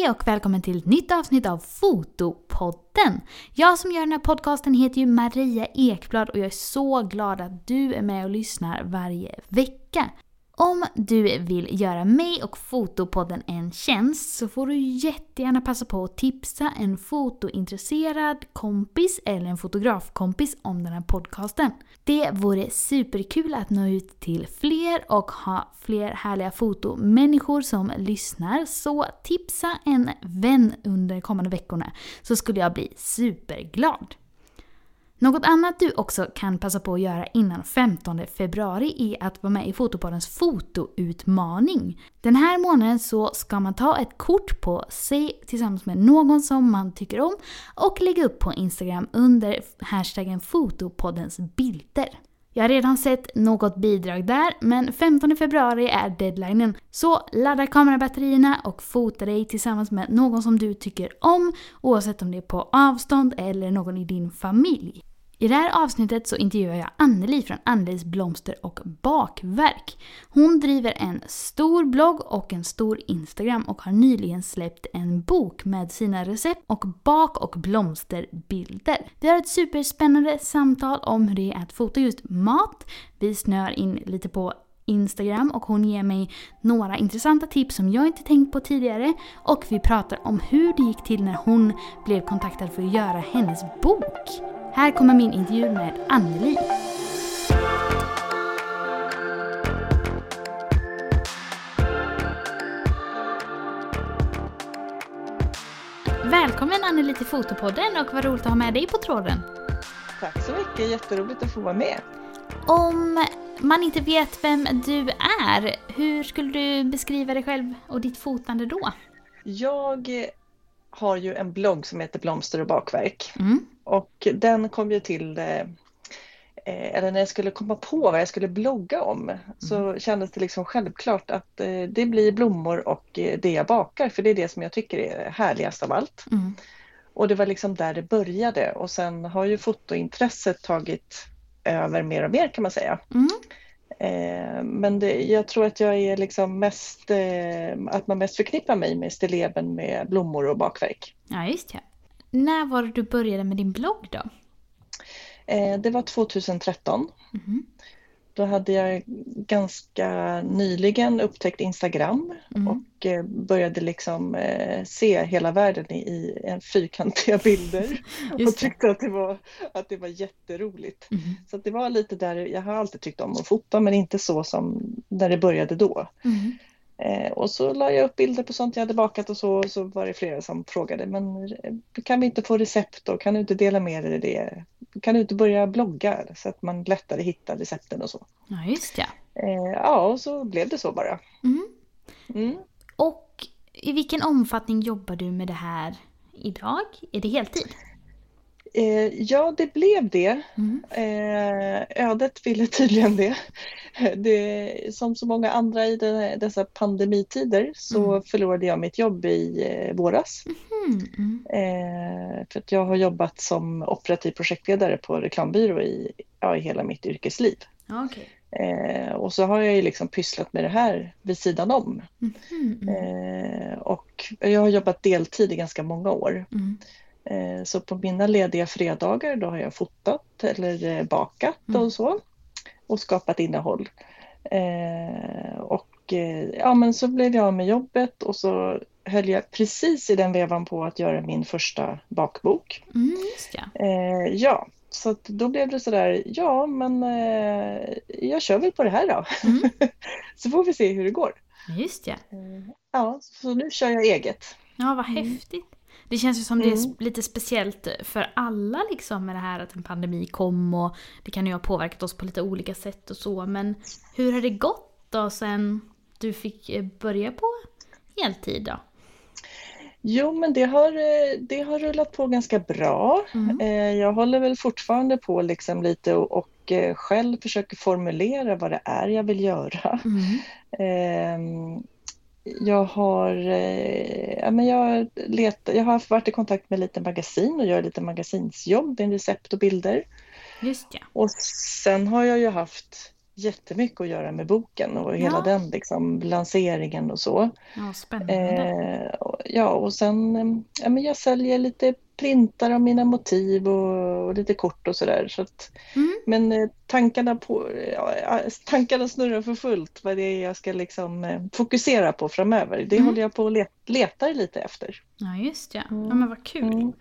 Hej och välkommen till ett nytt avsnitt av Fotopodden! Jag som gör den här podcasten heter ju Maria Ekblad och jag är så glad att du är med och lyssnar varje vecka. Om du vill göra mig och Fotopodden en tjänst så får du jättegärna passa på att tipsa en fotointresserad kompis eller en fotografkompis om den här podcasten. Det vore superkul att nå ut till fler och ha fler härliga fotomänniskor som lyssnar. Så tipsa en vän under de kommande veckorna så skulle jag bli superglad. Något annat du också kan passa på att göra innan 15 februari är att vara med i Fotopoddens fotoutmaning. Den här månaden så ska man ta ett kort på sig tillsammans med någon som man tycker om och lägga upp på Instagram under hashtaggen fotopoddens bilder. Jag har redan sett något bidrag där, men 15 februari är deadlinen. Så ladda kamerabatterierna och fota dig tillsammans med någon som du tycker om, oavsett om det är på avstånd eller någon i din familj. I det här avsnittet så intervjuar jag Anneli från Annelies blomster och bakverk. Hon driver en stor blogg och en stor Instagram och har nyligen släppt en bok med sina recept och bak och blomsterbilder. Vi har ett superspännande samtal om hur det är att fota just mat. Vi snör in lite på Instagram och hon ger mig några intressanta tips som jag inte tänkt på tidigare och vi pratar om hur det gick till när hon blev kontaktad för att göra hennes bok. Här kommer min intervju med Anneli. Välkommen Anneli till Fotopodden och vad roligt att ha med dig på tråden. Tack så mycket, jätteroligt att få vara med. Om man inte vet vem du är, hur skulle du beskriva dig själv och ditt fotande då? Jag har ju en blogg som heter Blomster och bakverk. Mm. Och den kom ju till, eh, eller när jag skulle komma på vad jag skulle blogga om, mm. så kändes det liksom självklart att eh, det blir blommor och eh, det jag bakar, för det är det som jag tycker är härligast av allt. Mm. Och det var liksom där det började och sen har ju fotointresset tagit över mer och mer kan man säga. Eh, men det, jag tror att jag är liksom mest, eh, att man mest förknippar mig med stilleben med blommor och bakverk. Ja, just ja. När var det du började med din blogg då? Eh, det var 2013. Mm. Då hade jag ganska nyligen upptäckt Instagram mm. och eh, började liksom eh, se hela världen i en fyrkantiga bilder och tyckte att det var, att det var jätteroligt. Mm. Så det var lite där, jag har alltid tyckt om att fota men inte så som när det började då. Mm. Eh, och så la jag upp bilder på sånt jag hade bakat och så, så var det flera som frågade men kan vi inte få recept då? Kan du inte dela med dig det? Kan du inte börja blogga så att man lättare hittar recepten och så? Ja, just ja. Eh, ja, och så blev det så bara. Mm. Mm. Och i vilken omfattning jobbar du med det här idag? Är det heltid? Eh, ja, det blev det. Mm. Eh, ödet ville tydligen det. det. Som så många andra i det, dessa pandemitider så mm. förlorade jag mitt jobb i eh, våras. Mm. Eh, för jag har jobbat som operativ projektledare på reklambyrå i, ja, i hela mitt yrkesliv. Okay. Eh, och så har jag ju liksom pysslat med det här vid sidan om. Mm. Eh, och jag har jobbat deltid i ganska många år. Mm. Eh, så på mina lediga fredagar då har jag fotat eller eh, bakat mm. och så och skapat innehåll. Eh, och ja men så blev jag av med jobbet och så höll jag precis i den vevan på att göra min första bakbok. Mm, ja. ja, så då blev det sådär, ja men jag kör väl på det här då. Mm. så får vi se hur det går. Just ja. Ja, så nu kör jag eget. Ja, vad mm. häftigt. Det känns ju som mm. det är mm. lite speciellt för alla liksom med det här att en pandemi kom och det kan ju ha påverkat oss på lite olika sätt och så. Men hur har det gått då sen du fick eh, börja på heltid då? Jo, men det har, eh, det har rullat på ganska bra. Mm. Eh, jag håller väl fortfarande på liksom lite och, och själv försöker formulera vad det är jag vill göra. Mm. Ehm, jag har, eh, ja, men jag, letat, jag har varit i kontakt med lite magasin och gör lite magasinsjobb med recept och bilder. Just ja. Och sen har jag ju haft jättemycket att göra med boken och hela ja. den liksom, lanseringen och så. Ja, spännande. Eh, ja, och sen ja, men jag säljer lite printar av mina motiv och, och lite kort och sådär. Så att, mm. Men eh, tankarna, på, ja, tankarna snurrar för fullt vad det är jag ska liksom eh, fokusera på framöver. Det mm. håller jag på att let, letar lite efter. Ja just ja, mm. ja men vad kul.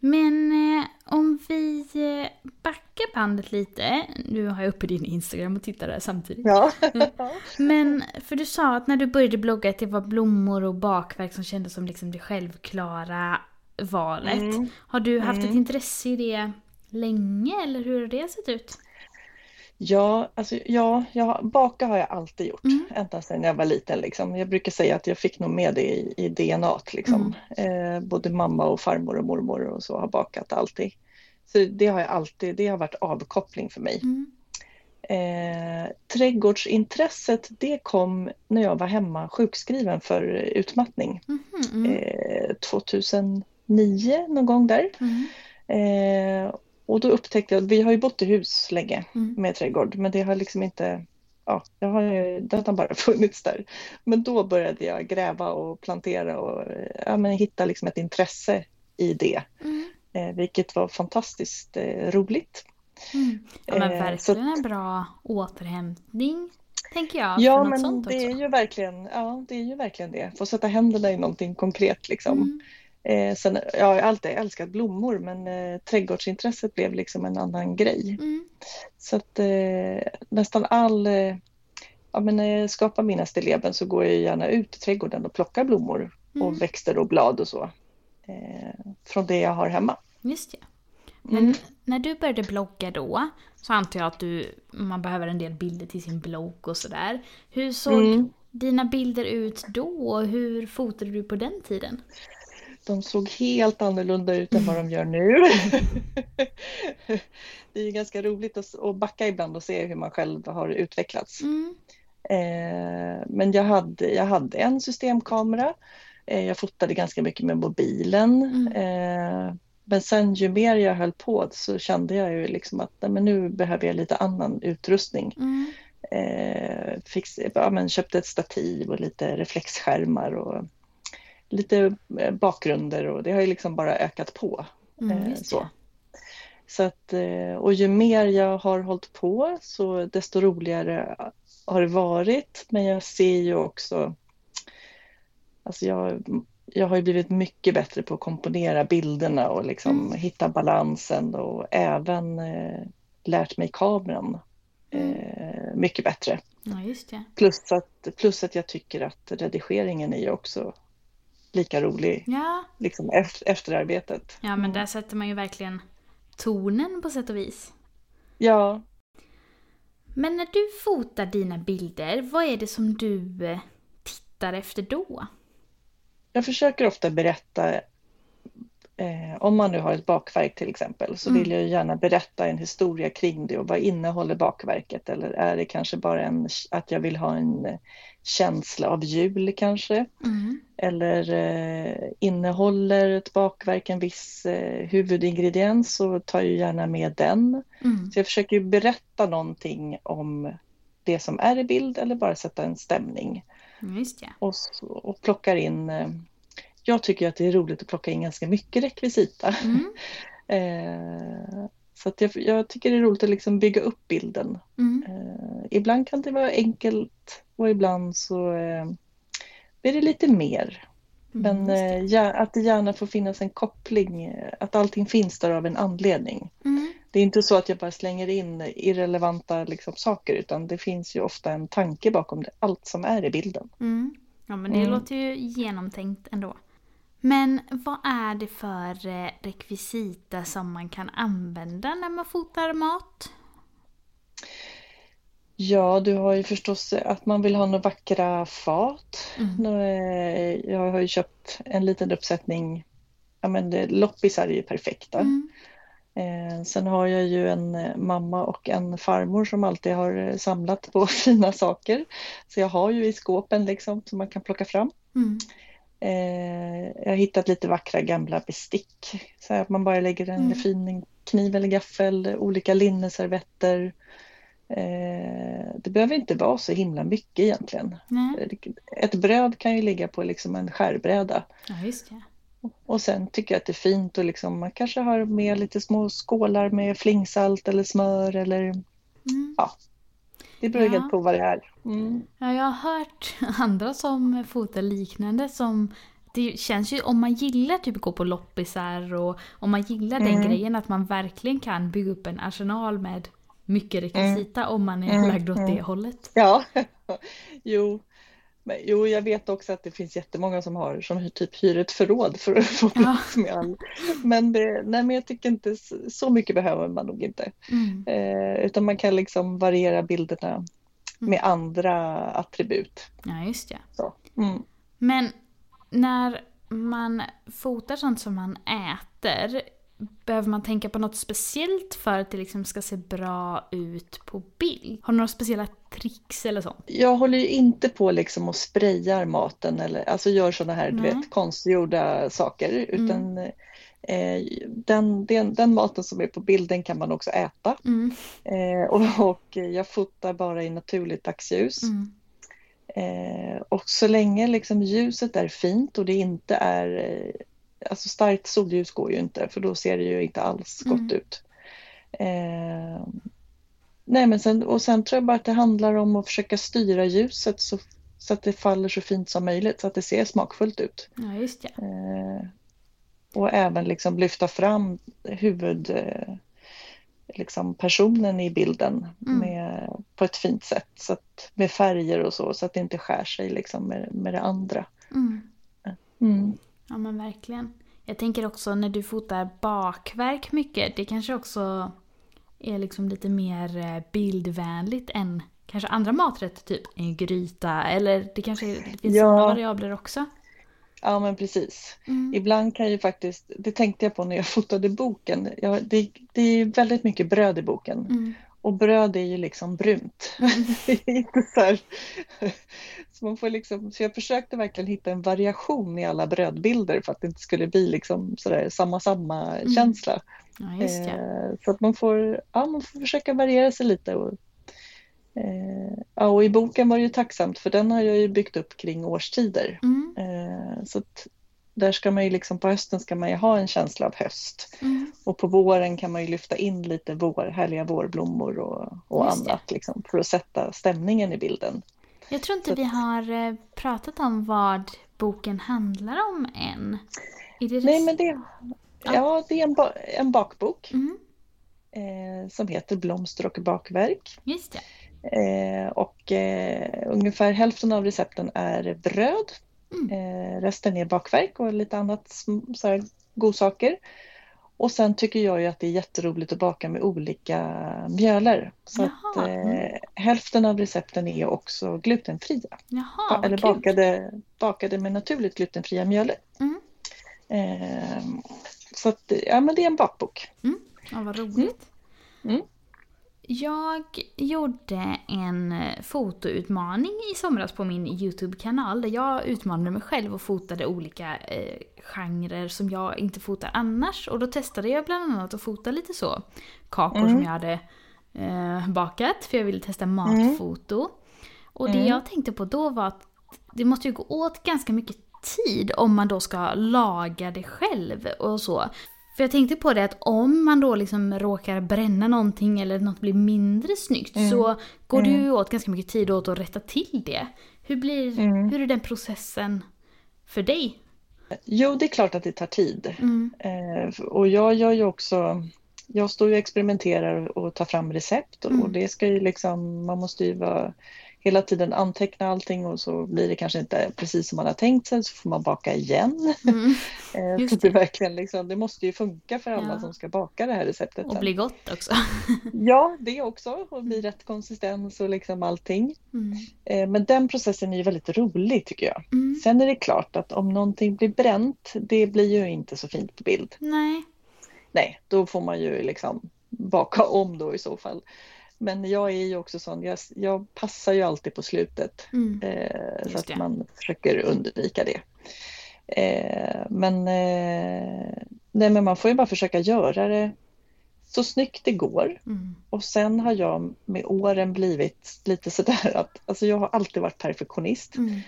Men eh, om vi eh, backar bandet lite. Nu har jag uppe din Instagram och tittar där samtidigt. Ja. Men för du sa att när du började blogga att det var blommor och bakverk som kändes som liksom det självklara valet. Mm. Har du haft mm. ett intresse i det länge eller hur har det sett ut? Ja, alltså, ja jag, baka har jag alltid gjort, mm. ända sedan jag var liten. Liksom. Jag brukar säga att jag fick nog med det i, i DNA. Liksom. Mm. Eh, både mamma och farmor och mormor och så har bakat alltid. Så det har jag alltid, det har varit avkoppling för mig. Mm. Eh, trädgårdsintresset det kom när jag var hemma sjukskriven för utmattning. Mm-hmm. Eh, 2009 någon gång där. Mm. Eh, och då upptäckte jag, vi har ju bott i hus länge mm. med trädgård men det har liksom inte, ja, det har, det har bara funnits där. Men då började jag gräva och plantera och ja, men hitta liksom ett intresse i det. Mm. Eh, vilket var fantastiskt eh, roligt. Mm. Ja men eh, verkligen en bra återhämtning tänker jag. Ja men det är ju verkligen, ja det är ju verkligen det. Få sätta händerna i någonting konkret liksom. Eh, sen, jag har alltid älskat blommor men eh, trädgårdsintresset blev liksom en annan grej. Mm. Så att eh, nästan all, eh, ja men när jag skapar mina stilleben så går jag gärna ut i trädgården och plockar blommor mm. och växter och blad och så. Eh, från det jag har hemma. Just det. Men mm. när du började blogga då så antar jag att du, man behöver en del bilder till sin blogg och sådär. Hur såg mm. dina bilder ut då och hur fotade du på den tiden? De såg helt annorlunda ut än vad de gör nu. det är ju ganska roligt att, backa ibland och se hur man själv har utvecklats. Mm. Eh, men jag hade, jag hade en systemkamera. Eh, jag fotade ganska mycket med mobilen. Mm. Eh, men sen ju mer jag höll på så kände jag ju liksom att nej, men nu behöver jag lite annan utrustning. Mm. Fix, ja, men köpte ett stativ och lite reflexskärmar och lite eh, bakgrunder och det har ju liksom bara ökat på. Mm, eh, så. Så att, eh, och ju mer jag har hållit på så desto roligare har det varit. Men jag ser ju också, alltså jag, jag har ju blivit mycket bättre på att komponera bilderna och liksom mm. hitta balansen och även eh, lärt mig kameran mm. eh, mycket bättre. Ja, plus, att, plus att jag tycker att redigeringen är ju också lika rolig ja. liksom, efter, efter arbetet. Ja, men där sätter man ju verkligen tonen på sätt och vis. Ja. Men när du fotar dina bilder, vad är det som du eh, tittar efter då? Jag försöker ofta berätta Eh, om man nu har ett bakverk till exempel så mm. vill jag gärna berätta en historia kring det och vad innehåller bakverket eller är det kanske bara en, att jag vill ha en känsla av jul kanske? Mm. Eller eh, innehåller ett bakverk en viss eh, huvudingrediens så tar jag gärna med den. Mm. Så jag försöker berätta någonting om det som är i bild eller bara sätta en stämning. Just ja. och, och plockar in eh, jag tycker att det är roligt att plocka in ganska mycket rekvisita. Mm. eh, så jag, jag, tycker det är roligt att liksom bygga upp bilden. Mm. Eh, ibland kan det vara enkelt och ibland så eh, blir det lite mer. Mm, Men det. Eh, ja, att det gärna får finnas en koppling, att allting finns där av en anledning. Mm. Det är inte så att jag bara slänger in irrelevanta liksom, saker utan det finns ju ofta en tanke bakom det, allt som är i bilden. Mm. Ja men det mm. låter ju genomtänkt ändå. Men vad är det för eh, rekvisita som man kan använda när man fotar mat? Ja, du har ju förstås att man vill ha några vackra fat. Mm. Eh, jag har ju köpt en liten uppsättning, ja men loppisar är ju perfekta. Mm. Eh, sen har jag ju en mamma och en farmor som alltid har samlat på fina saker. Så jag har ju i skåpen liksom som man kan plocka fram. Mm. Eh, jag har hittat lite vackra gamla bestick. Så att man bara lägger en mm. fin kniv eller gaffel, olika linneservetter. Eh, det behöver inte vara så himla mycket egentligen. Nej. Ett bröd kan ju ligga på liksom en skärbräda. Ja, just det. Och sen tycker jag att det är fint och liksom, man kanske har med lite små skålar med flingsalt eller smör eller Mm. ja. Det beror Ja. helt på vad det är. Mm. Ja, jag har hört andra som fotar liknande som det känns ju om man gillar typ att gå på loppisar och om man gillar den Mm. grejen att man verkligen kan bygga upp en arsenal med mycket rekvisita om man är Mm, lagd åt mm. det hållet. Ja, jo. Men, jo, jag vet också att det finns jättemånga som har som typ hyr ett förråd för att få plats med all. Men, det, nej, men jag tycker inte så mycket behöver man nog inte. Mm. Eh, utan man kan liksom variera bilderna med andra attribut. Ja, just det. Så. Mm. Men när man fotar sånt som man äter, behöver man tänka på något speciellt för att det liksom ska se bra ut på bild? Har du några speciella tricks eller sånt? Jag håller ju inte på liksom och sprayar maten eller alltså gör sådana här du vet, konstgjorda saker utan eh, den, den, den maten som är på bilden kan man också äta. Mm. Eh, och, och jag fotar bara i naturligt dagsljus. Mm. Eh, och så länge liksom ljuset är fint och det inte är, eh, alltså starkt solljus går ju inte för då ser det ju inte alls gott Mm. ut. Eh, nej men sen, och sen tror jag bara att det handlar om att försöka styra ljuset så, så att det faller så fint som möjligt så att det ser smakfullt ut. Ja, just det. Eh, och även liksom lyfta fram huvud, eh, liksom personen i bilden Mm. med, på ett fint sätt. Så att, med färger och så, så att det inte skär sig liksom med, med det andra. Mm. Mm. Ja men verkligen. Jag tänker också när du fotar bakverk mycket, det kanske också är liksom lite mer eh, bildvänligt än kanske andra maträtter, typ en gryta eller det kanske är, det finns Ja. variabler också. Ja men precis. Mm. Ibland kan ju faktiskt, det tänkte jag på när jag fotade boken, jag, det, det är väldigt mycket bröd i boken. Mm. Och bröd är ju liksom brunt. Är inte så, här, så, man får liksom, så jag försökte verkligen hitta en variation i alla brödbilder för att det inte skulle bli liksom sådär samma samma Mm. känsla. Ja just. Eh, så att man får, ja, man får försöka variera sig lite. Och, eh, ja, och i boken var det ju tacksamt för den har jag ju byggt upp kring årstider. Mm. Eh, så att där ska man ju liksom, på hösten ska man ju ha en känsla av höst. Mm. Och på våren kan man ju lyfta in lite vår, härliga vårblommor och, och det. annat liksom, för att sätta stämningen i bilden. Jag tror inte Så- vi har eh, pratat om vad boken handlar om än. Det Nej men det, ja, det är en, ba, en bakbok Mm. eh, som heter Blomster och bakverk. Just det. Eh, och eh, ungefär hälften av recepten är bröd. Mm. Eh, resten är bakverk och lite annat så här, godsaker. Och sen tycker jag ju att det är jätteroligt att baka med olika mjöler. Så att Jaha, eh, mm. hälften av recepten är också glutenfria. Jaha, eller bakade, bakade med naturligt glutenfria mjöler. Mm. Eh, så att, ja men det är en bakbok. Ja, vad roligt. Mm. Jag gjorde en fotoutmaning i somras på min YouTube-kanal där jag utmanade mig själv och fotade olika eh, genrer som jag inte fotar annars. Och då testade jag bland annat att fota lite så kakor Mm. som jag hade eh, bakat för jag ville testa matfoto. Och det Mm. jag tänkte på då var att det måste ju gå åt ganska mycket tid om man då ska laga det själv och så. För jag tänkte på det att om man då liksom råkar bränna någonting eller något blir mindre snyggt Mm. så går det ju åt ganska mycket tid åt att rätta till det. Hur, blir, Mm. hur är den processen för dig? Jo, det är klart att det tar tid. Mm. Eh, och jag gör ju också, jag står ju och experimenterar och tar fram recept och, Mm. och det ska ju liksom, man måste ju vara hela tiden anteckna allting och så blir det kanske inte precis som man har tänkt sig så får man baka igen. Mm. Eh, det, det. verkligen liksom, det måste ju funka för alla Ja. som ska baka det här receptet. Och sen. bli gott också. Ja, det också och bli rätt konsistens och liksom allting. Mm. Eh, men den processen är ju väldigt rolig tycker jag. Mm. Sen är det klart att om någonting blir bränt, det blir ju inte så fint på bild. Nej. Nej, då får man ju liksom baka om då i så fall. Men jag är ju också sån, jag, jag passar ju alltid på slutet Mm. eh, så att man försöker undvika det. Eh, men, eh, nej, men man får ju bara försöka göra det så snyggt det går. Mm. Och sen har jag med åren blivit lite sådär att, alltså jag har alltid varit perfektionist. Mm.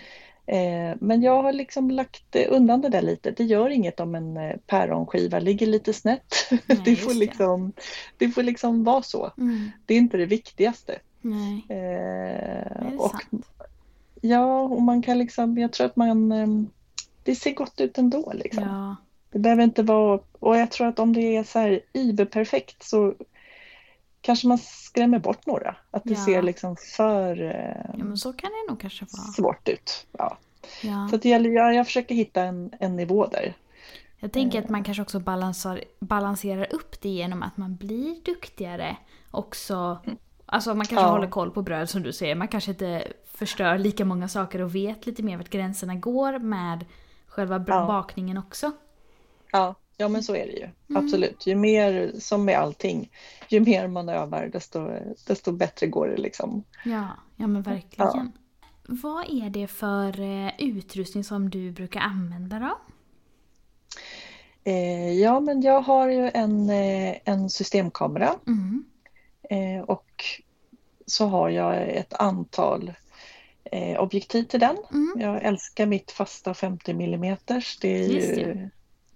Eh, men jag har liksom lagt undan det där lite. Det gör inget om en eh, päronskiva ligger lite snett. Nej, det, får liksom, det får liksom vara så. Mm. Det är inte det viktigaste. Nej. Eh, är det och, sant? Ja, och man kan liksom, jag tror att man, ehm, det ser gott ut ändå liksom. Ja. Det behöver inte vara, och jag tror att om det är så här iberperfekt så kanske man skrämmer bort några. Att det ja. ser liksom för eh, ja, men så kan det nog kanske vara. svårt ut. Ja. ja. Så det gäller, jag, jag försöker hitta en, en nivå där. Jag tänker att man kanske också balansar, balanserar upp det genom att man blir duktigare också. Mm. Alltså man kanske ja. håller koll på bröd som du säger. Man kanske inte förstör lika många saker och vet lite mer vart gränserna går med själva ja. bakningen också. Ja, ja men så är det ju. Mm. Absolut. Ju mer, som med allting, ju mer man övar desto, desto bättre går det liksom. Ja, ja men verkligen. Ja. Vad är det för eh, utrustning som du brukar använda då? Eh, ja, men jag har ju en, eh, en systemkamera. Mm. och så har jag ett antal objektiv till den. Mm. Jag älskar mitt fasta 50 mm. Det är ju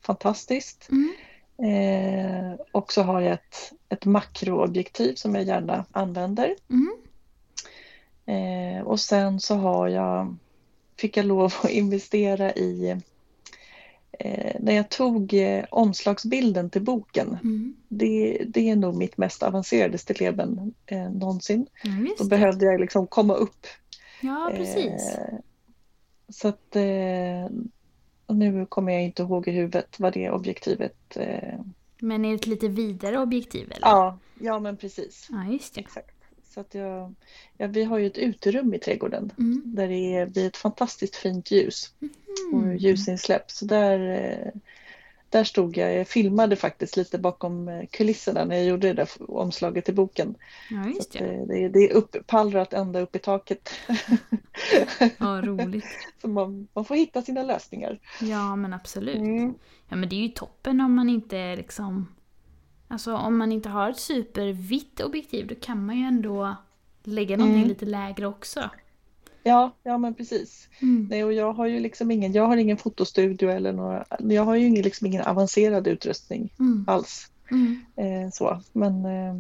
fantastiskt. Mm. Eh, och så har jag ett, ett makroobjektiv som jag gärna använder. Mm. Eh, och sen så har jag, fick jag lov att investera i eh, när jag tog eh, omslagsbilden till boken, mm. det, det, är nog mitt mest avancerade stilleben eh, någonsin. Mm, Då behövde jag liksom komma upp. Ja, precis. Eh, så att eh, och nu kommer jag inte ihåg i huvudet vad det objektivet... Eh... Men är det ett lite vidare objektiv? Eller? Ja, ja men precis. Ja, just det. Exakt. Så att jag, ja, vi har ju ett uterum i trädgården mm. där det blir ett fantastiskt fint ljus mm. och ljusinsläpp. Så där, eh, där stod jag, jag filmade faktiskt lite bakom eh, kulisserna när jag gjorde det där omslaget till boken. Ja, just det. det, det, det är upppallrat ända upp i taket. Ja, roligt. Så man, man får hitta sina lösningar. Ja, men absolut. Mm. Ja, men det är ju toppen om man inte liksom... Alltså om man inte har ett supervitt objektiv då kan man ju ändå lägga någonting mm. lite lägre också. Ja, ja men precis. Mm. Nej, och jag har ju liksom ingen, jag har ingen fotostudio eller några, jag har ju ingen, liksom ingen avancerad utrustning mm. alls. Mm. Eh, så, men eh,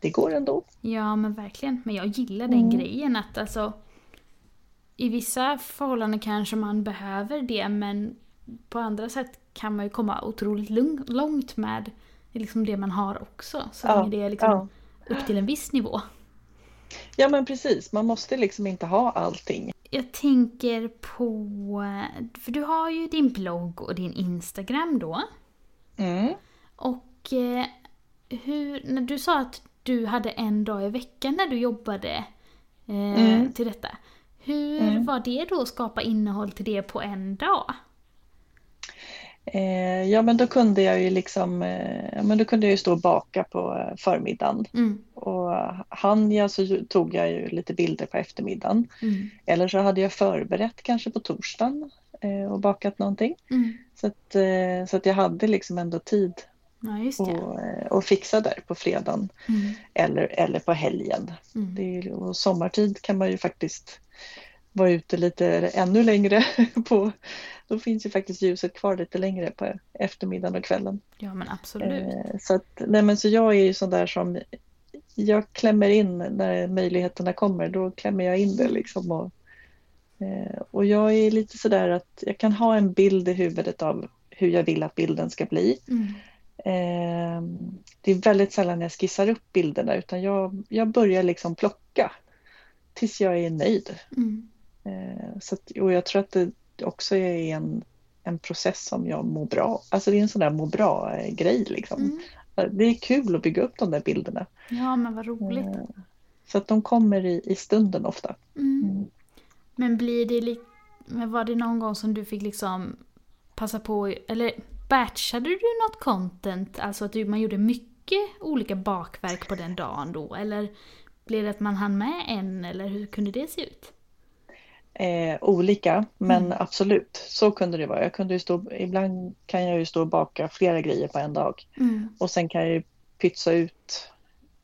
det går ändå. Ja men verkligen, men jag gillar den Mm. grejen att alltså i vissa förhållanden kanske man behöver det men på andra sätt kan man ju komma otroligt långt med liksom det man har också. Så Ja, det är liksom ja. upp till en viss nivå. Ja men precis, man måste liksom inte ha allting. Jag tänker på, för du har ju din blogg och din Instagram då. Mm. Och eh, hur, när du sa att du hade en dag i veckan när du jobbade eh, Mm. till detta. Hur Mm. var det då att skapa innehåll till det på en dag? Eh, ja men då kunde jag ju liksom, eh, men då kunde jag ju stå och baka på eh, förmiddagen. Mm. Och hann jag så tog jag ju lite bilder på eftermiddagen. Mm. Eller så hade jag förberett kanske på torsdagen eh, och bakat någonting. Mm. Så att, eh, så att jag hade liksom ändå tid Ja, att, eh, att fixa där på fredagen Mm. eller, eller på helgen. Mm. Det är, och sommartid kan man ju faktiskt vara ute lite ännu längre på, då finns ju faktiskt ljuset kvar lite längre på eftermiddagen och kvällen. Ja men absolut. Eh, Så, att, nej men så jag är ju sån där som, jag klämmer in när möjligheterna kommer, då klämmer jag in det liksom. Och, eh, och jag är lite sådär att jag kan ha en bild i huvudet av hur jag vill att bilden ska bli. Mm. Eh, Det är väldigt sällan jag skissar upp bilderna utan jag, jag börjar liksom plocka tills jag är nöjd. Mm. Eh, Så att, och jag tror att det också är en, en process som jag mår bra. Alltså det är en sån där må bra-grej liksom. Mm. Det är kul att bygga upp de där bilderna. Ja men vad roligt. Eh, Så att de kommer i, i stunden ofta. Mm. Mm. Men blir det li- men var det någon gång som du fick liksom passa på, eller batchade du något content? Alltså att du, man gjorde mycket olika bakverk på den dagen då? Eller blev det att man hann med en, eller hur kunde det se ut? Eh, olika, men Mm. absolut, så kunde det vara. Jag kunde ju stå, ibland kan jag ju stå och baka flera grejer på en dag. Mm. Och sen kan jag ju pytsa ut,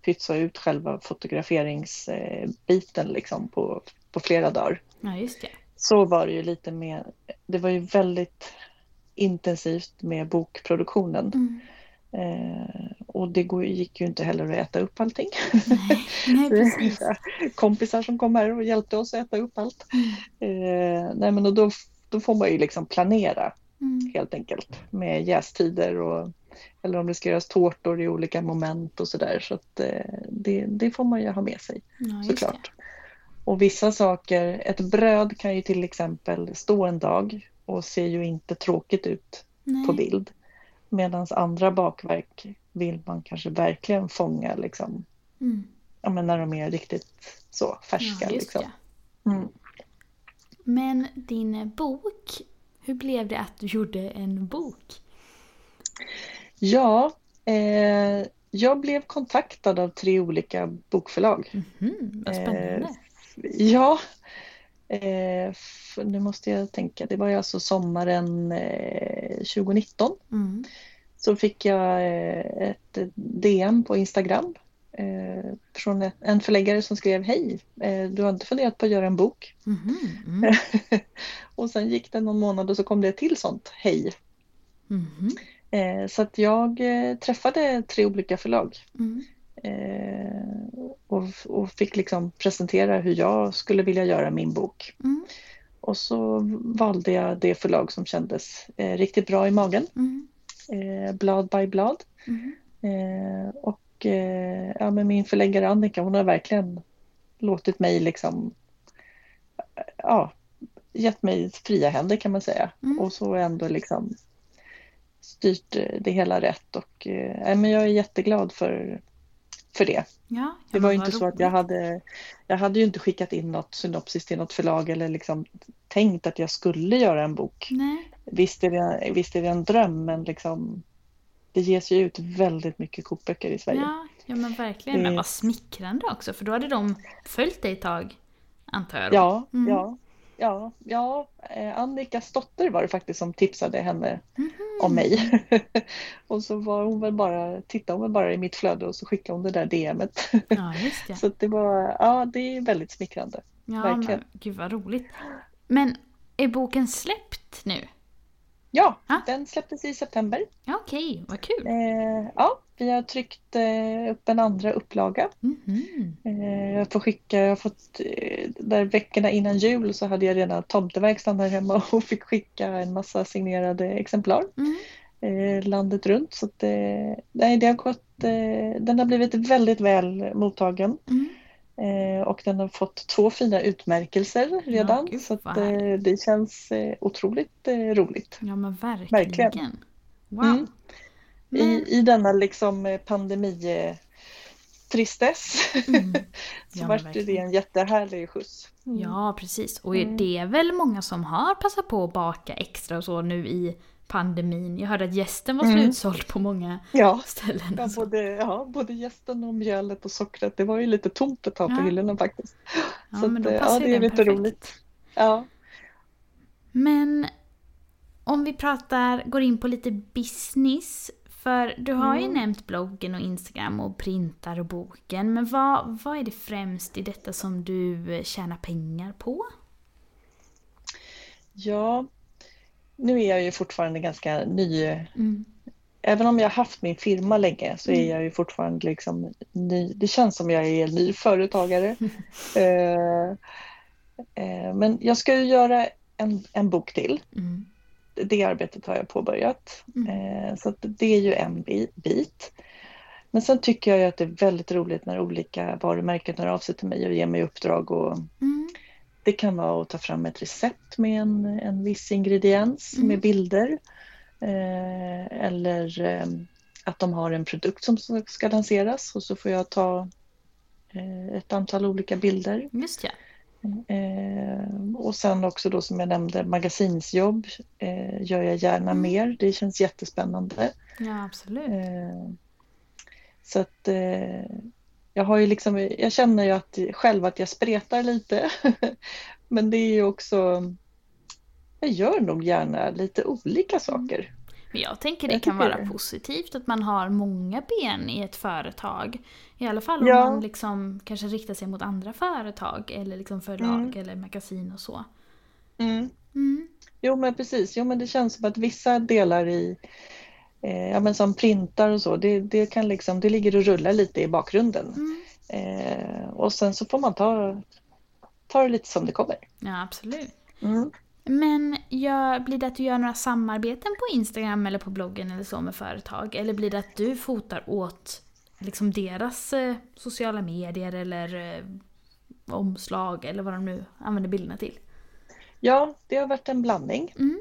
pytsa ut själva fotograferingsbiten liksom på, på flera dagar. Ja, just det. Så var det ju lite med, det var ju väldigt intensivt med bokproduktionen. Mm. Eh, och det går, gick ju inte heller att äta upp allting. Nej, nej. Kompisar som kom här och hjälpte oss att äta upp allt. Eh, nej men då, då får man ju liksom planera Mm. helt enkelt med jästider och eller om det ska göras tårtor i olika moment och sådär. Så att eh, det, det får man ju ha med sig Ja, såklart. Och vissa saker, ett bröd kan ju till exempel stå en dag och ser ju inte tråkigt ut det. Nej. på bild. Medan andra bakverk vill man kanske verkligen fånga liksom, Mm. ja, men när de är riktigt så färska. Ja, liksom. Mm. Men din bok, hur blev det att du gjorde en bok? Ja, eh, jag blev kontaktad av tre olika bokförlag. Mhm, vad spännande. Ja, eh, nu måste jag tänka. Det var ju alltså sommaren eh, 2019. Mm. Så fick jag eh, ett DM på Instagram eh, från ett- en förläggare som skrev Hej, eh, du har inte funderat på att göra en bok? Mhm, mm. och sen gick det någon månad och så kom det ett till sånt Hej. Mhm, Eh, så att jag träffade tre olika förlag mm. Och, och fick liksom presentera hur jag skulle vilja göra min bok. Mm. Och så valde jag det förlag som kändes eh, riktigt bra i magen, Mm. eh, Blad by Blad. Mm. Eh, och eh, ja, men min förläggare Annika hon har verkligen låtit mig liksom ja, gett mig fria händer kan man säga. Mm. Och så ändå liksom styrt eh, det hela rätt och eh, men jag är jätteglad för, för det. Ja, Det var ju men inte vad så att jag roligt. hade, jag hade ju inte skickat in något synopsis till något förlag eller liksom tänkt att jag skulle göra en bok. Nej. Visst är det, visst är det en dröm men liksom det ges ju ut väldigt mycket kokböcker i Sverige. Ja, ja, men verkligen. Men Det- vad smickrande också, för då hade de följt dig ett tag, antar jag. då. Ja, Mm. ja, ja, ja. Eh, Annikas dotter var det faktiskt som tipsade henne Mhm. om mig. och så var hon väl bara, tittade hon väl bara i mitt flöde och så skickade hon det där DMet. Ja, just det. så det var, ja det är väldigt smickrande. Ja, verkligen. men gud vad roligt. Men är boken släppt nu? Ja, Ah. den släpptes i september. Okej, vad kul. Eh, ja, vi har tryckt eh, upp en andra upplaga. Eh, jag får skicka, jag har fått, eh, där veckorna innan jul så hade jag redan tomteverkstan här hemma och fick skicka en massa signerade exemplar Mm. landet runt. Så att, nej, det har gått, den har blivit väldigt väl mottagen Mm. och den har fått två fina utmärkelser redan. gud, så att, det känns otroligt roligt. Ja, men verkligen. Verkligen. Wow. Men, I, I denna liksom eh, pandemi eh, tristess Mm. så Ja, vart det en jättehärlig skjuts. Mm. ja, precis. Och Mm. det är väl många som har passat på att baka extra och så nu i pandemin. Jag hörde att gästen var Mm. slutsåld på många Ja, ställen. ja, både, ja, både gästen och mjölet och sockret. Det var ju lite tomt ett tag på Ja. hyllorna faktiskt. Ja, så men att, då eh, passar ja, det är lite perfekt. roligt. Ja. Men om vi pratar, går in på lite business. För du har ju Mm. nämnt bloggen och Instagram och printar och boken. Men vad, vad är det främst i detta som du eh, tjänar pengar på? ja, nu är jag ju fortfarande ganska ny. Mm. Även om jag har haft min firma länge så är Mm. jag ju fortfarande liksom ny. Det känns som jag är en ny företagare. eh, eh, men jag ska ju göra en, en bok till. Mm. Det arbetet har jag påbörjat. Mm. Eh, Så det är ju en bi- bit. Men sen tycker jag att det är väldigt roligt när olika varumärken hör av sig till mig och ger mig uppdrag. Och Mm. det kan vara att ta fram ett recept med en, en viss ingrediens Mm. med bilder. Eh, Eller eh, att de har en produkt som ska lanseras och så får jag ta eh, ett antal olika bilder. Just ja. Eh, och sen också då som jag nämnde magasinsjobb eh, gör jag gärna Mm. mer. Det känns jättespännande. Ja, absolut. Eh, så att jag har ju liksom, jag känner ju att, själv att jag spretar lite. Men det är ju också, jag gör nog gärna lite olika saker. Men jag tänker det jag kan vara det. positivt att man har många ben i ett företag. I alla fall om ja. man liksom kanske riktar sig mot andra företag eller liksom förlag mm. eller magasin och så. Mm. Mm. Jo men precis, jo men det känns som att vissa delar i eh, ja, men som printar och så, det, det, kan liksom, det ligger och rullar lite i bakgrunden. Mm. Eh, och sen så får man ta, ta det lite som det kommer. Ja absolut. Mm. Men gör, blir det att du gör några samarbeten på Instagram eller på bloggen eller så med företag? Eller blir det att du fotar åt liksom deras eh, sociala medier eller eh, omslag eller vad de nu använder bilderna till? Ja, det har varit en blandning. Mm.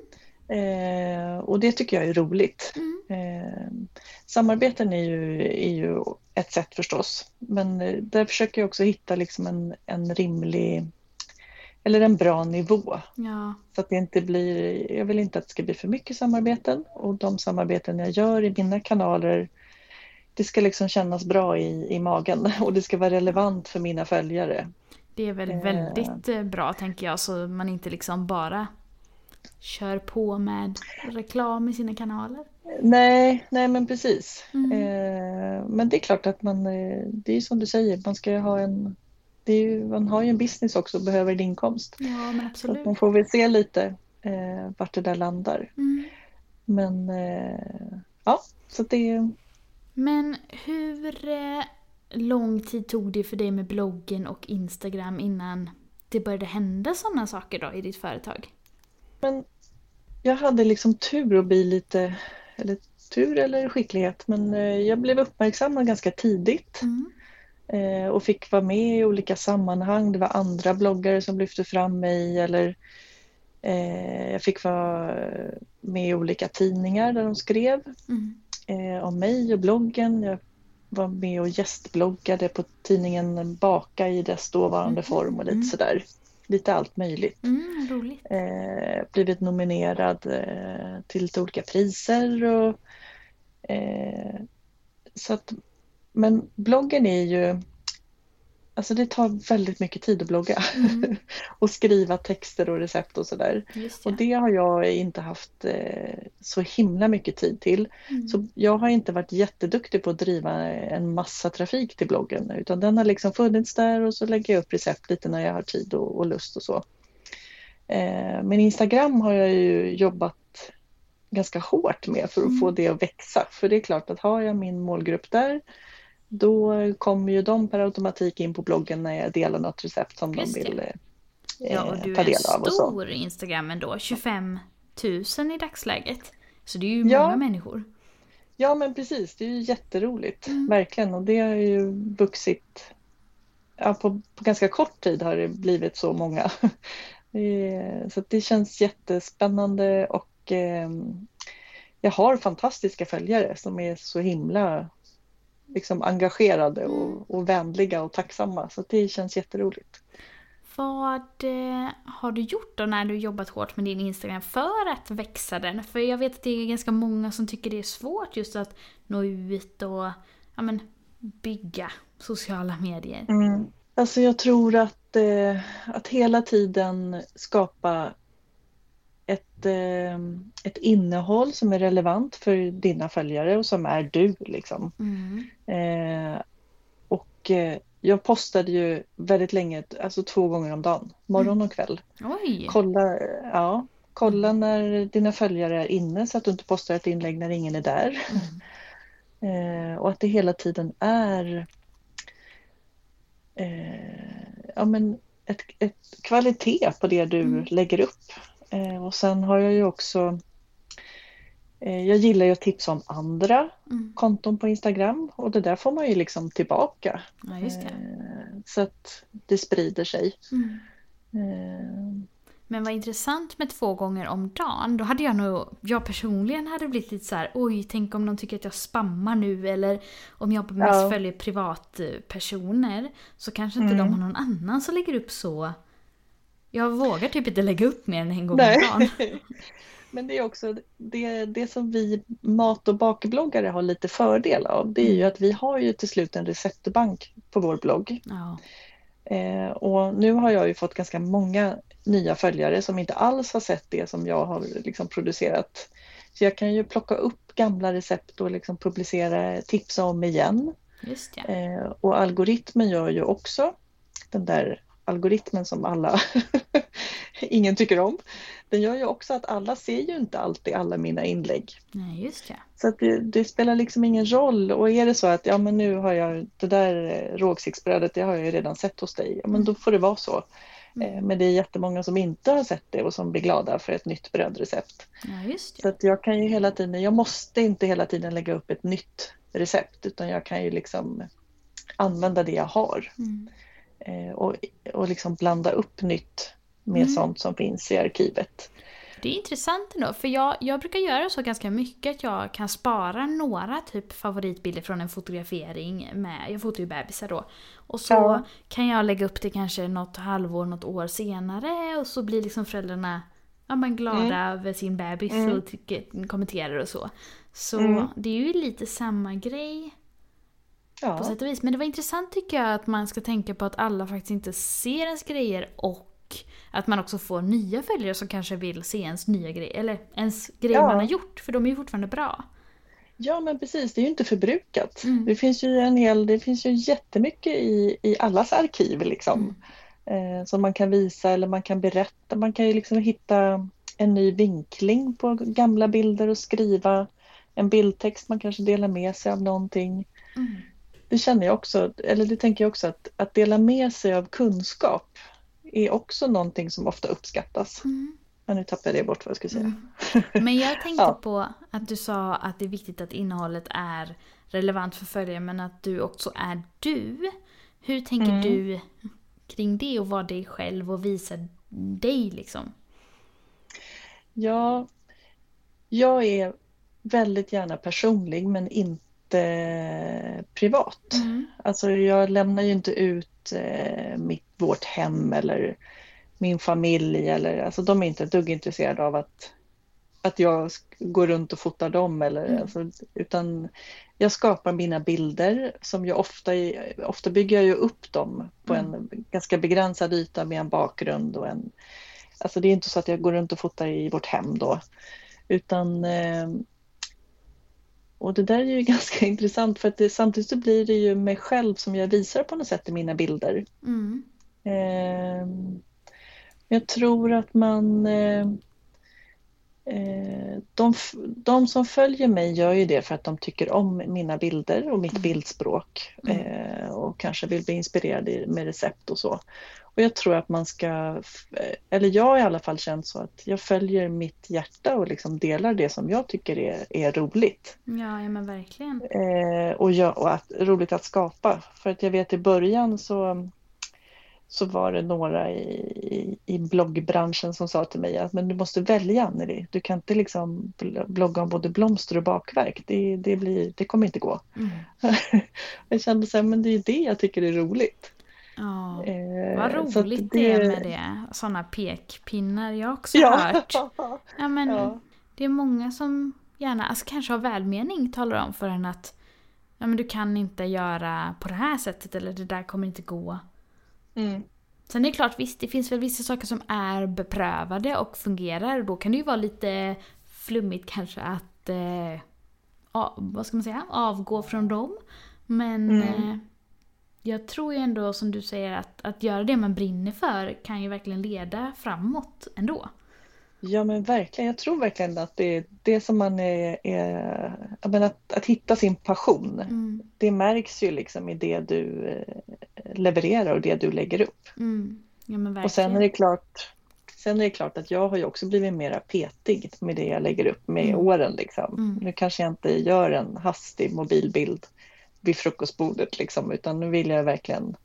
Eh, och det tycker jag är roligt. Mm. Eh, samarbeten är ju, är ju ett sätt förstås, men eh, där försöker jag också hitta liksom en, en rimlig eller en bra nivå. Ja. Så att det inte blir, jag vill inte att det ska bli för mycket samarbeten och de samarbeten jag gör i mina kanaler det ska liksom kännas bra i, i magen och det ska vara relevant för mina följare. Det är väl eh. väldigt eh. bra tänker jag så man inte liksom bara kör på med reklam i sina kanaler. Nej, nej men precis. Mm. Eh, men det är klart att man, eh, det är som du säger, man ska ha en ju, man har ju en business också och behöver en inkomst. Ja, men absolut. Så man får väl se lite eh, vart det där landar. Mm. Men eh, ja, så det... Men hur eh, lång tid tog det för dig med bloggen och Instagram innan det började hända sådana saker då i ditt företag? Men jag hade liksom tur att bli lite, eller tur eller skicklighet, men eh, jag blev uppmärksammad ganska tidigt. Mm. Eh, och fick vara med i olika sammanhang. Det var andra bloggare som lyfte fram mig eller eh, jag fick vara med i olika tidningar där de skrev mm. eh, om mig och bloggen. Jag var med och gästbloggade på tidningen Baka i dess dåvarande mm. form och lite mm. sådär. Lite allt möjligt. Mm, roligt. Blivit nominerad till lite olika priser. Och, så att men bloggen är ju Alltså det tar väldigt mycket tid att blogga mm. och skriva texter och recept och sådär. Och det har jag inte haft eh, så himla mycket tid till. Mm. Så jag har inte varit jätteduktig på att driva en massa trafik till bloggen utan den har liksom funnits där och så lägger jag upp recept lite när jag har tid och, och lust och så. Eh, men Instagram har jag ju jobbat ganska hårt med för att mm. få det att växa. För det är klart att har jag min målgrupp där då kommer ju de per automatik in på bloggen när jag delar något recept som Just de vill eh, ja, och du ta del av. Och så. stor Instagram ändå, 25 000 i dagsläget. Så det är ju ja. många människor. Ja men precis, det är ju jätteroligt, mm. verkligen. Och det har ju vuxit, ja, på, på ganska kort tid har det blivit så många. så det känns jättespännande och eh, jag har fantastiska följare som är så himla liksom engagerade och, och vänliga och tacksamma. Så det känns jätteroligt. Vad eh, har du gjort då när du jobbat hårt med din Instagram för att växa den? För jag vet att det är ganska många som tycker det är svårt just att nå ut och ja, men, bygga sociala medier. Mm. Alltså jag tror att, eh, att hela tiden skapa ett, eh, ett innehåll som är relevant för dina följare och som är du. Liksom. Mm. Eh, och eh, jag postade ju väldigt länge, alltså två gånger om dagen, morgon och kväll. Oj. Kolla, ja, kolla när dina följare är inne så att du inte postar ett inlägg när ingen är där. Mm. eh, och att det hela tiden är eh, ja, men ett, ett kvalitet på det du mm. lägger upp. Eh, och sen har jag ju också eh, jag gillar ju att tipsa om andra mm. konton på Instagram och det där får man ju liksom tillbaka. Ja, just det. Eh, så att det sprider sig. Mm. Men vad intressant med två gånger om dagen. Då hade jag nog, jag personligen hade blivit lite så här, oj, tänk om de tycker att jag spammar nu eller om jag mest ja. följer privatpersoner så kanske inte mm. de har någon annan som lägger upp så jag vågar typ inte lägga upp mer än en gång om dagen. Men det är också det, det som vi mat och bakbloggare har lite fördel av. Det är ju mm. att vi har ju till slut en receptbank på vår blogg. Ja. Eh, och nu har jag ju fått ganska många nya följare som inte alls har sett det som jag har liksom producerat Så jag kan ju plocka upp gamla recept och liksom publicera, tipsa om igen. Just ja. Eh, och algoritmen gör ju också den där algoritmen som alla, ingen tycker om. Den gör ju också att alla ser ju inte alltid alla mina inlägg. Nej, just ja. Så att det, det, spelar liksom ingen roll och är det så att ja men nu har jag det där rågsiktsbrödet, det har jag ju redan sett hos dig, ja men då får det vara så. Mm. Eh, men det är jättemånga som inte har sett det och som blir glada för ett nytt brödrecept. Ja, just det. Så att jag kan ju hela tiden, jag måste inte hela tiden lägga upp ett nytt recept utan jag kan ju liksom använda det jag har. Mm. Eh, och, och liksom blanda upp nytt med mm. sånt som finns i arkivet. Det är intressant ändå, för jag, jag brukar göra så ganska mycket att jag kan spara några typ favoritbilder från en fotografering med, jag fotar ju bebisar då. Och så ja. kan jag lägga upp det kanske något halvår, något år senare och så blir liksom föräldrarna ja, men glada mm. över sin bebis mm. och tycker, kommenterar och så. Så mm. det är ju lite samma grej ja. på sätt och vis. Men det var intressant tycker jag att man ska tänka på att alla faktiskt inte ser ens grejer och att man också får nya följare som kanske vill se ens nya grejer, eller ens grejer ja. man har gjort, för de är ju fortfarande bra. Ja men precis, det är ju inte förbrukat. Mm. Det finns ju en hel, det finns ju jättemycket i, i allas arkiv liksom. Mm. Eh, som man kan visa eller man kan berätta. Man kan ju liksom hitta en ny vinkling på gamla bilder och skriva en bildtext. Man kanske delar med sig av någonting. Mm. Det känner jag också, eller det tänker jag också att, att dela med sig av kunskap är också någonting som ofta uppskattas. Mm. Men nu tappade jag bort vad jag skulle säga. Mm. Men jag tänkte ja. på att du sa att det är viktigt att innehållet är relevant för följare men att du också är du. Hur tänker mm. du kring det och vara dig själv och visa dig liksom? Ja, jag är väldigt gärna personlig men inte privat. Mm. Alltså jag lämnar ju inte ut eh, mitt, vårt hem eller min familj eller alltså de är inte ett dugg intresserade av att, att jag går runt och fotar dem eller mm. alltså, utan jag skapar mina bilder som jag ofta, ofta bygger jag ju upp dem på mm. en ganska begränsad yta med en bakgrund och en Alltså det är inte så att jag går runt och fotar i vårt hem då utan eh, och det där är ju ganska intressant för att det, samtidigt så blir det ju mig själv som jag visar på något sätt i mina bilder. Mm. Eh, jag tror att man... Eh, eh, de, de som följer mig gör ju det för att de tycker om mina bilder och mitt mm. bildspråk mm. eh, och kanske vill bli inspirerade med recept och så. Och jag tror att man ska, eller jag har i alla fall känt så att jag följer mitt hjärta och liksom delar det som jag tycker är, är roligt. Ja, ja men verkligen. Eh, och, jag, och att, roligt att skapa. För att jag vet i början så så var det några i, i, i, bloggbranschen som sa till mig att men du måste välja Anneli. Du kan inte liksom blogga om både blomster och bakverk. Det, det, blir, det kommer inte gå. Mm. jag kände så här, men det är det jag tycker är roligt. Ja, eh, vad roligt det... är med det. Sådana pekpinnar jag också ja. hört. Ja, men ja. Det är många som gärna, alltså kanske har välmening, talar om för en att ja, men du kan inte göra på det här sättet eller det där kommer inte gå. Mm. Sen är det klart, visst det finns väl vissa saker som är beprövade och fungerar. Då kan det ju vara lite flummigt kanske att eh, vad ska man säga, avgå från dem. Men mm. eh, jag tror ju ändå som du säger att, att göra det man brinner för kan ju verkligen leda framåt ändå. Ja men verkligen, jag tror verkligen att det är det som man är, är att, att hitta sin passion. Mm. Det märks ju liksom i det du eh, levererar och det du lägger upp. Mm. Ja, och sen är det klart Sen är det klart att jag har ju också blivit mera petig med det jag lägger upp med mm. åren. Liksom. Mm. Nu kanske jag inte gör en hastig mobilbild vid frukostbordet liksom, utan nu vill jag verkligen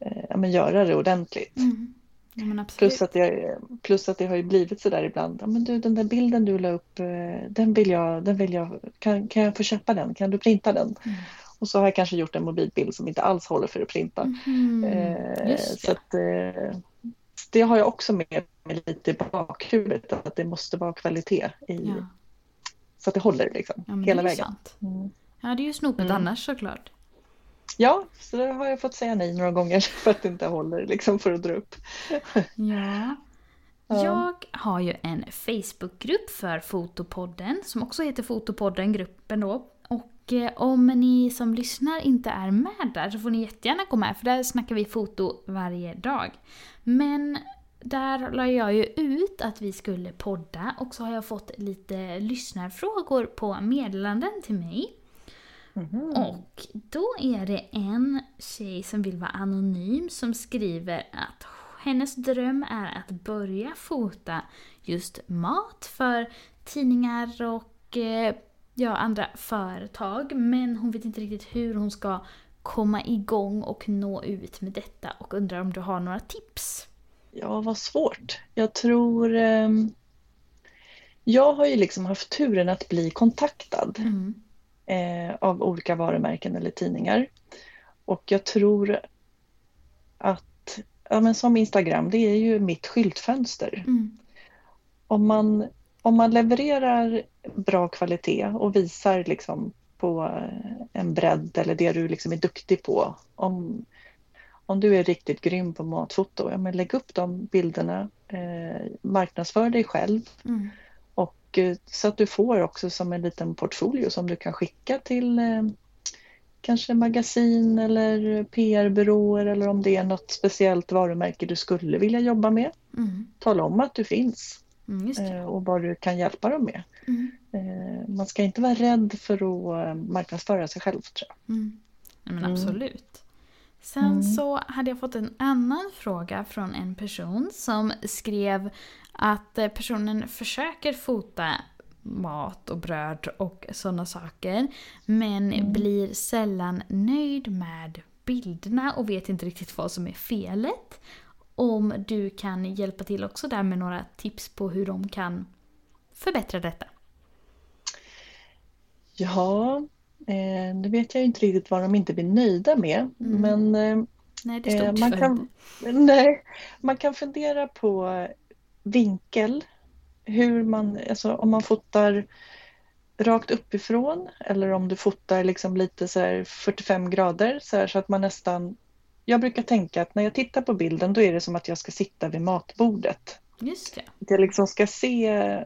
eh, ja, men göra det ordentligt. Mm. Ja, plus, att jag, plus att det har ju blivit sådär ibland. Ja, men du, den där bilden du la upp, eh, den vill jag, den vill jag kan, kan jag få köpa den? Kan du printa den? Mm. Och så har jag kanske gjort en mobilbild som inte alls håller för att printa. Mm. Eh, så att, eh, det har jag också med mig lite i bakhuvudet, att det måste vara kvalitet i, ja. så att det håller liksom, hela vägen. Mm. Ja, det är ju snopet mm. annars såklart. Ja, så det har jag fått säga nej några gånger för att det inte håller liksom för att dra upp. Ja. Ja. Jag har ju en Facebookgrupp för Fotopodden som också heter Fotopodden, gruppen då. Och eh, om ni som lyssnar inte är med där så får ni jättegärna gå med för där snackar vi foto varje dag. Men där la jag ju ut att vi skulle podda och så har jag fått lite lyssnarfrågor på meddelanden till mig. Mm. Och då är det en tjej som vill vara anonym som skriver att hennes dröm är att börja fota just mat för tidningar och eh, ja, andra företag. Men hon vet inte riktigt hur hon ska komma igång och nå ut med detta och undrar om du har några tips? Ja, vad svårt. Jag tror... Eh, jag har ju liksom haft turen att bli kontaktad mm. Eh, av olika varumärken eller tidningar. Och jag tror att, ja men som Instagram, det är ju mitt skyltfönster. Mm. Om, man, om man levererar bra kvalitet och visar liksom på en bredd eller det du liksom är duktig på. Om, om du är riktigt grym på matfoto, ja, men lägg upp de bilderna, eh, marknadsför dig själv. Mm. Och eh, så att du får också som en liten portfolio som du kan skicka till eh, kanske magasin eller PR-byråer eller om det är något speciellt varumärke du skulle vilja jobba med. Mm. Tala om att du finns mm, eh, och vad du kan hjälpa dem med. Mm. Man ska inte vara rädd för att marknadsföra sig själv tror jag. Mm. Men absolut. Sen mm. så hade jag fått en annan fråga från en person som skrev att eh, personen försöker fota mat och bröd och sådana saker. Men mm. blir sällan nöjd med bilderna och vet inte riktigt vad som är felet. Om du kan hjälpa till också där med några tips på hur de kan förbättra detta. Ja, Eh, nu vet jag inte riktigt vad de inte blir nöjda med. Mm. Men eh, nej, det eh, man, kan, nej, man kan fundera på vinkel. Hur man, alltså om man fotar rakt uppifrån eller om du fotar liksom lite så 45 grader så, här, så att man nästan... Jag brukar tänka att när jag tittar på bilden då är det som att jag ska sitta vid matbordet. Just det. Att jag liksom ska se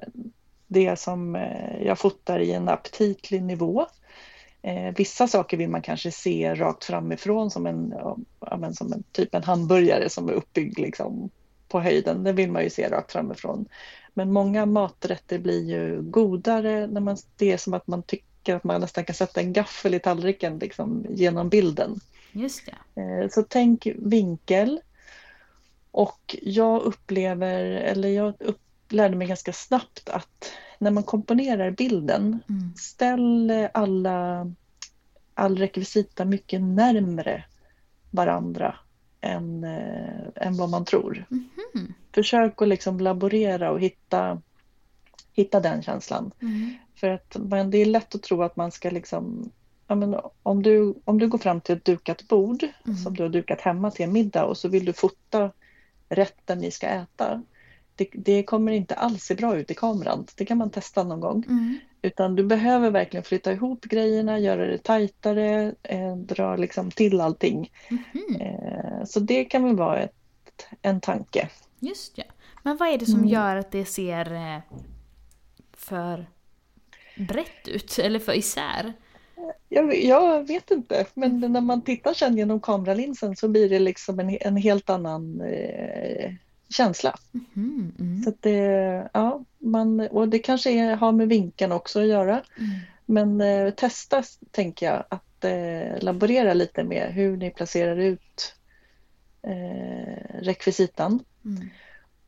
det som eh, jag fotar i en aptitlig nivå. Eh, vissa saker vill man kanske se rakt framifrån som en, ja, som en typ en hamburgare som är uppbyggd liksom på höjden. Det vill man ju se rakt framifrån. Men många maträtter blir ju godare när man, det är som att man tycker att man nästan kan sätta en gaffel i tallriken liksom, genom bilden. Just det. Eh, så tänk vinkel. Och jag upplever, eller jag upp, lärde mig ganska snabbt att när man komponerar bilden, mm. ställ alla, all rekvisita mycket närmre varandra än, äh, än vad man tror. Mm. Försök att liksom laborera och hitta, hitta den känslan. Mm. För att men det är lätt att tro att man ska liksom Ja, men om, du, om du går fram till ett dukat bord mm. som du har dukat hemma till en middag och så vill du fota rätten ni ska äta det, det, kommer inte alls se bra ut i kameran. Det kan man testa någon gång. Mm. Utan du behöver verkligen flytta ihop grejerna, göra det tajtare, eh, dra liksom till allting. Mm. Eh, så det kan väl vara ett, en tanke. Just ja. Men vad är det som mm. gör att det ser eh, för brett ut eller för isär? Jag, jag, vet inte, men när man tittar sen genom kameralinsen så blir det liksom en, en helt annan eh, känsla. Mm, mm. Så det, ja, man, och det kanske är, har med vinkeln också att göra. Mm. Men eh, testa, tänker jag, att eh, laborera lite med hur ni placerar ut eh, rekvisitan. Mm.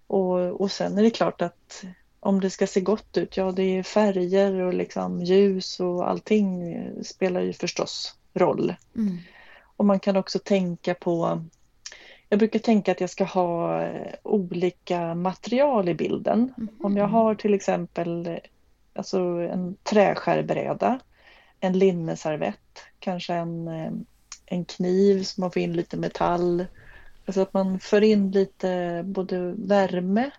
Och, och sen är det klart att om det ska se gott ut, ja det är färger och liksom ljus och allting spelar ju förstås roll. Mm. Och man kan också tänka på jag brukar tänka att jag ska ha eh, olika material i bilden. Mm. Om jag har till exempel eh, alltså en träskärbräda, en linneservett, kanske en, eh, en kniv som man får in lite metall. Alltså att man för in lite både värme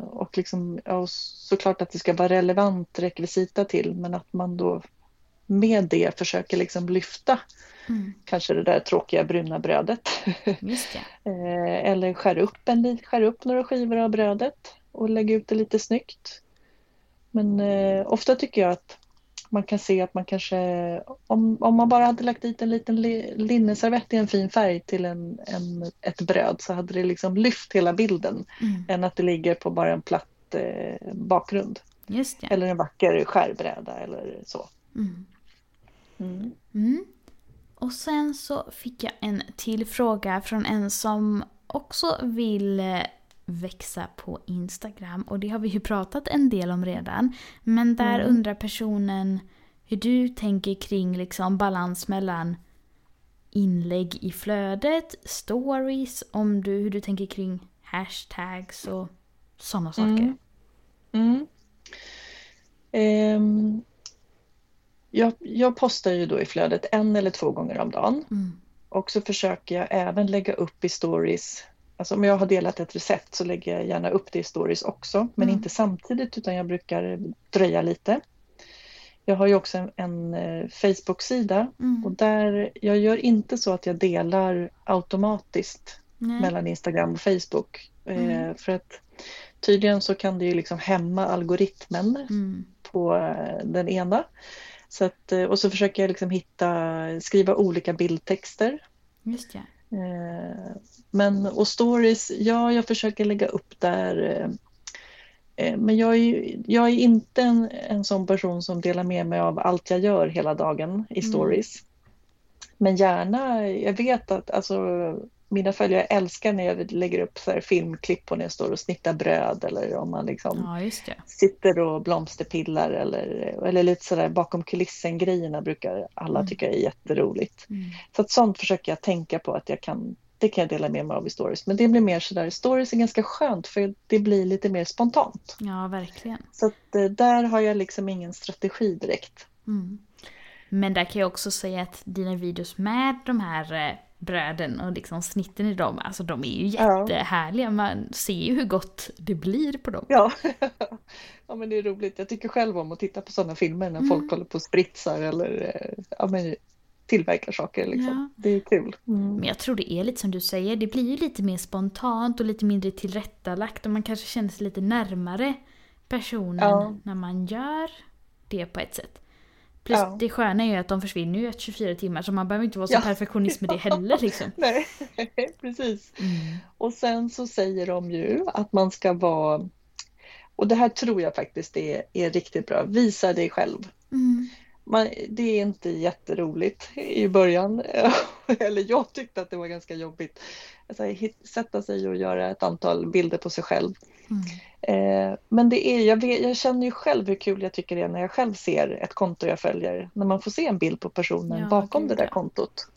och liksom, ja, såklart att det ska vara relevant rekvisita till men att man då med det försöker liksom lyfta mm. kanske det där tråkiga bruna brödet. Eh, eller skär upp, en, skär upp några skivor av brödet och lägg ut det lite snyggt. Men eh, ofta tycker jag att man kan se att man kanske, om, om man bara hade lagt dit en liten linneservett i en fin färg till en, en, ett bröd så hade det liksom lyft hela bilden mm. än att det ligger på bara en platt eh, bakgrund. Eller en vacker skärbräda eller så. Mm. Mm. mm. Och sen så fick jag en till fråga från en som också vill eh, växa på Instagram. Och det har vi ju pratat en del om redan. Men där mm. undrar personen hur du tänker kring liksom balans mellan inlägg i flödet, stories, om du, hur du tänker kring hashtags och sådana saker. Mm. Um, jag, jag, postar ju då i flödet en eller två gånger om dagen. Mm. Och så försöker jag även lägga upp i stories Alltså om jag har delat ett recept så lägger jag gärna upp det i stories också, men mm. inte samtidigt utan jag brukar dröja lite. Jag har ju också en, en eh, Facebook-sida mm. och där, jag gör inte så att jag delar automatiskt Nej. mellan Instagram och Facebook. Eh, mm. För att tydligen så kan det ju liksom hämma algoritmen mm. på eh, den ena. Så att, och så försöker jag liksom hitta, skriva olika bildtexter. Just ja. Eh, men och stories, ja jag försöker lägga upp där eh, eh, men jag är, jag är inte en, en sån person som delar med mig av allt jag gör hela dagen i mm. stories. Mm. Men gärna, jag vet att alltså, mina följare älskar när jag lägger upp så filmklipp på när jag står och snittar bröd eller om man liksom ja, sitter och blomsterpillar eller, eller lite sådär bakom kulissen grejerna brukar alla mm. tycka är jätteroligt. Mm. Så att sånt försöker jag tänka på att jag kan, det kan jag dela med mig av i stories. Men det blir mer sådär, stories är ganska skönt för det blir lite mer spontant. Ja, verkligen. Så att eh, där har jag liksom ingen strategi direkt. Mm. Men där kan jag också säga att dina videos med de här eh, bröden och liksom snitten i dem, alltså de är ju jättehärliga. Man ser ju hur gott det blir på dem. Ja. ja men det är roligt. Jag tycker själv om att titta på sådana filmer när mm. folk håller på och spritsar eller eh, ja, men, tillverkar saker. Liksom. Ja. Det är kul. Mm. Men jag tror det är lite som du säger, det blir ju lite mer spontant och lite mindre tillrättalagt och man kanske känner sig lite närmare personen ja. när man gör det på ett sätt. Plus ja. det sköna är ju att de försvinner ju efter 24 timmar så man behöver inte vara så ja. perfektionist med det heller. Liksom. Nej, precis. Mm. Och sen så säger de ju att man ska vara, och det här tror jag faktiskt är, är riktigt bra, visa dig själv. Mm. Man, det är inte jätteroligt i början, eller jag tyckte att det var ganska jobbigt. Alltså, sätta sig och göra ett antal bilder på sig själv. Mm. Eh, men det är, jag, vet, jag, känner ju själv hur kul jag tycker det är när jag själv ser ett konto jag följer, när man får se en bild på personen ja, bakom det där kontot.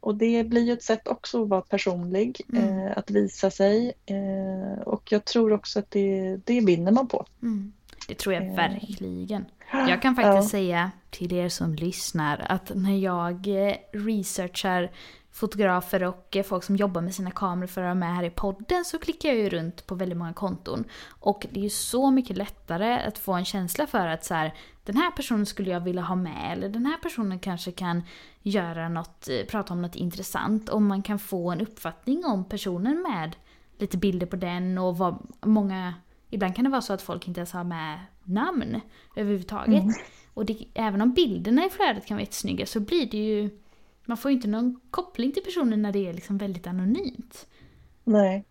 Och det blir ju ett sätt också att vara personlig, mm. eh, att visa sig eh, och jag tror också att det, det vinner man på. Mm. Det tror jag eh. verkligen. Jag kan faktiskt ja. säga till er som lyssnar att när jag eh, researchar fotografer och folk som jobbar med sina kameror för att vara med här i podden så klickar jag ju runt på väldigt många konton. Och det är ju så mycket lättare att få en känsla för att så här, den här personen skulle jag vilja ha med eller den här personen kanske kan göra något, eh, prata om något intressant. Om man kan få en uppfattning om personen med lite bilder på den och vad många Ibland kan det vara så att folk inte ens har med namn överhuvudtaget. Mm. Och det, även om bilderna i flödet kan vara jättesnygga så blir det ju man får ju inte någon koppling till personen när det är liksom väldigt anonymt. Nej.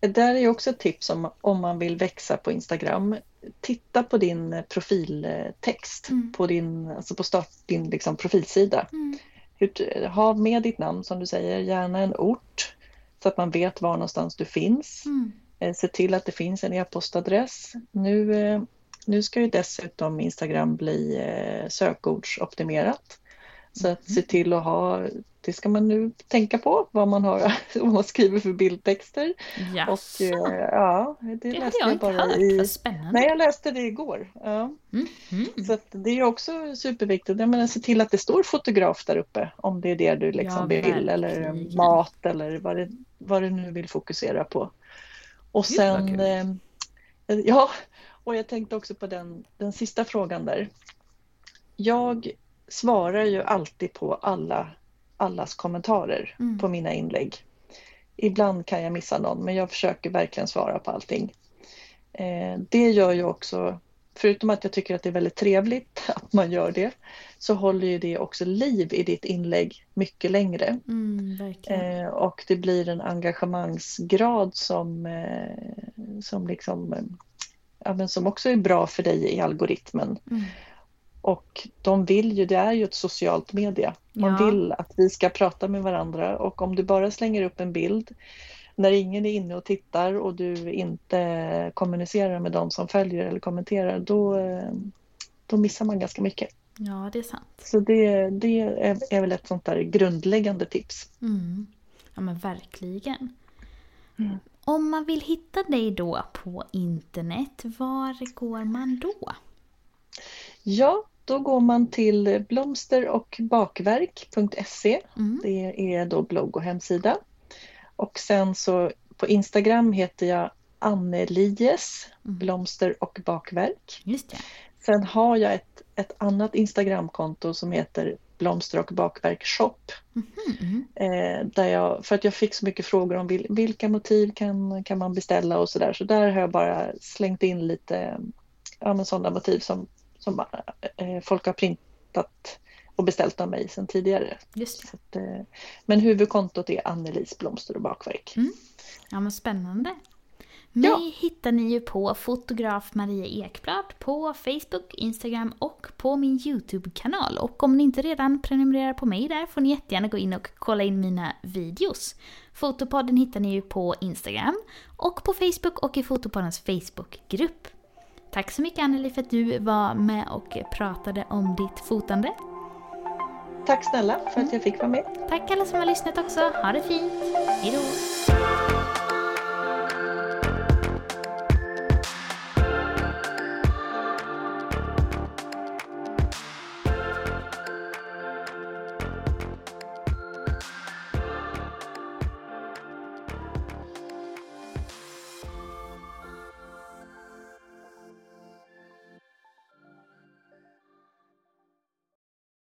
Det där är också ett tips om, om man vill växa på Instagram. Titta på din profiltext mm. på din, alltså på start, din liksom profilsida. Mm. Ha med ditt namn som du säger, gärna en ort så att man vet var någonstans du finns. Mm. Eh, se till att det finns en e-postadress. Nu, eh, nu ska ju dessutom Instagram bli eh, sökordsoptimerat. Så att se till att ha, det ska man nu tänka på, vad man har, vad man skriver för bildtexter. Yes. Och ja, det, det läste jag, jag bara hört. i... Spännande. Nej, jag läste det igår. Ja. Mm. Mm. Så det är också superviktigt. Jag menar, se till att det står fotograf där uppe om det är det du liksom ja, vill eller mat eller vad det, vad du nu vill fokusera på. Och sen, eh, ja, och jag tänkte också på den, den sista frågan där. Jag svarar ju alltid på alla, allas kommentarer mm. på mina inlägg. Ibland kan jag missa någon men jag försöker verkligen svara på allting. Eh, det gör ju också, förutom att jag tycker att det är väldigt trevligt att man gör det, så håller ju det också liv i ditt inlägg mycket längre. Mm, eh, och det blir en engagemangsgrad som, eh, som, liksom, ja, men som också är bra för dig i algoritmen. Mm. Och de vill ju, det är ju ett socialt media. Man ja. vill att vi ska prata med varandra och om du bara slänger upp en bild när ingen är inne och tittar och du inte kommunicerar med de som följer eller kommenterar, då, då missar man ganska mycket. Ja, det är sant. Så det, det är, är väl ett sånt där grundläggande tips. Mm. Ja, men verkligen. Mm. Om man vill hitta dig då på internet, var går man då? Ja, då går man till blomsterochbakverk.se. Mm. Det är då blogg och hemsida. Och sen så på Instagram heter jag Annelies mm. blomster och bakverk. Just det. Sen har jag ett, ett annat Instagramkonto som heter Blomster och bakverk shop. Mm. Eh, där jag, för att jag fick så mycket frågor om vil, vilka motiv kan, kan man beställa och sådär. Så där har jag bara slängt in lite ja, sådana motiv som, som eh, folk har printat och beställt av mig sedan tidigare. Just att, eh, men huvudkontot är Annelies blomster och bakverk. Mm. Ja men spännande. Mig ja. hittar ni ju på fotograf Maria Ekblad på Facebook, Instagram och på min YouTube-kanal. Och om ni inte redan prenumererar på mig där får ni jättegärna gå in och kolla in mina videos. Fotopodden hittar ni ju på Instagram och på Facebook och i Fotopoddens Facebook-grupp. Tack så mycket Anneli för att du var med och pratade om ditt fotande. Tack snälla för att jag fick vara med. Tack alla som har lyssnat också. Ha det fint. Hejdå!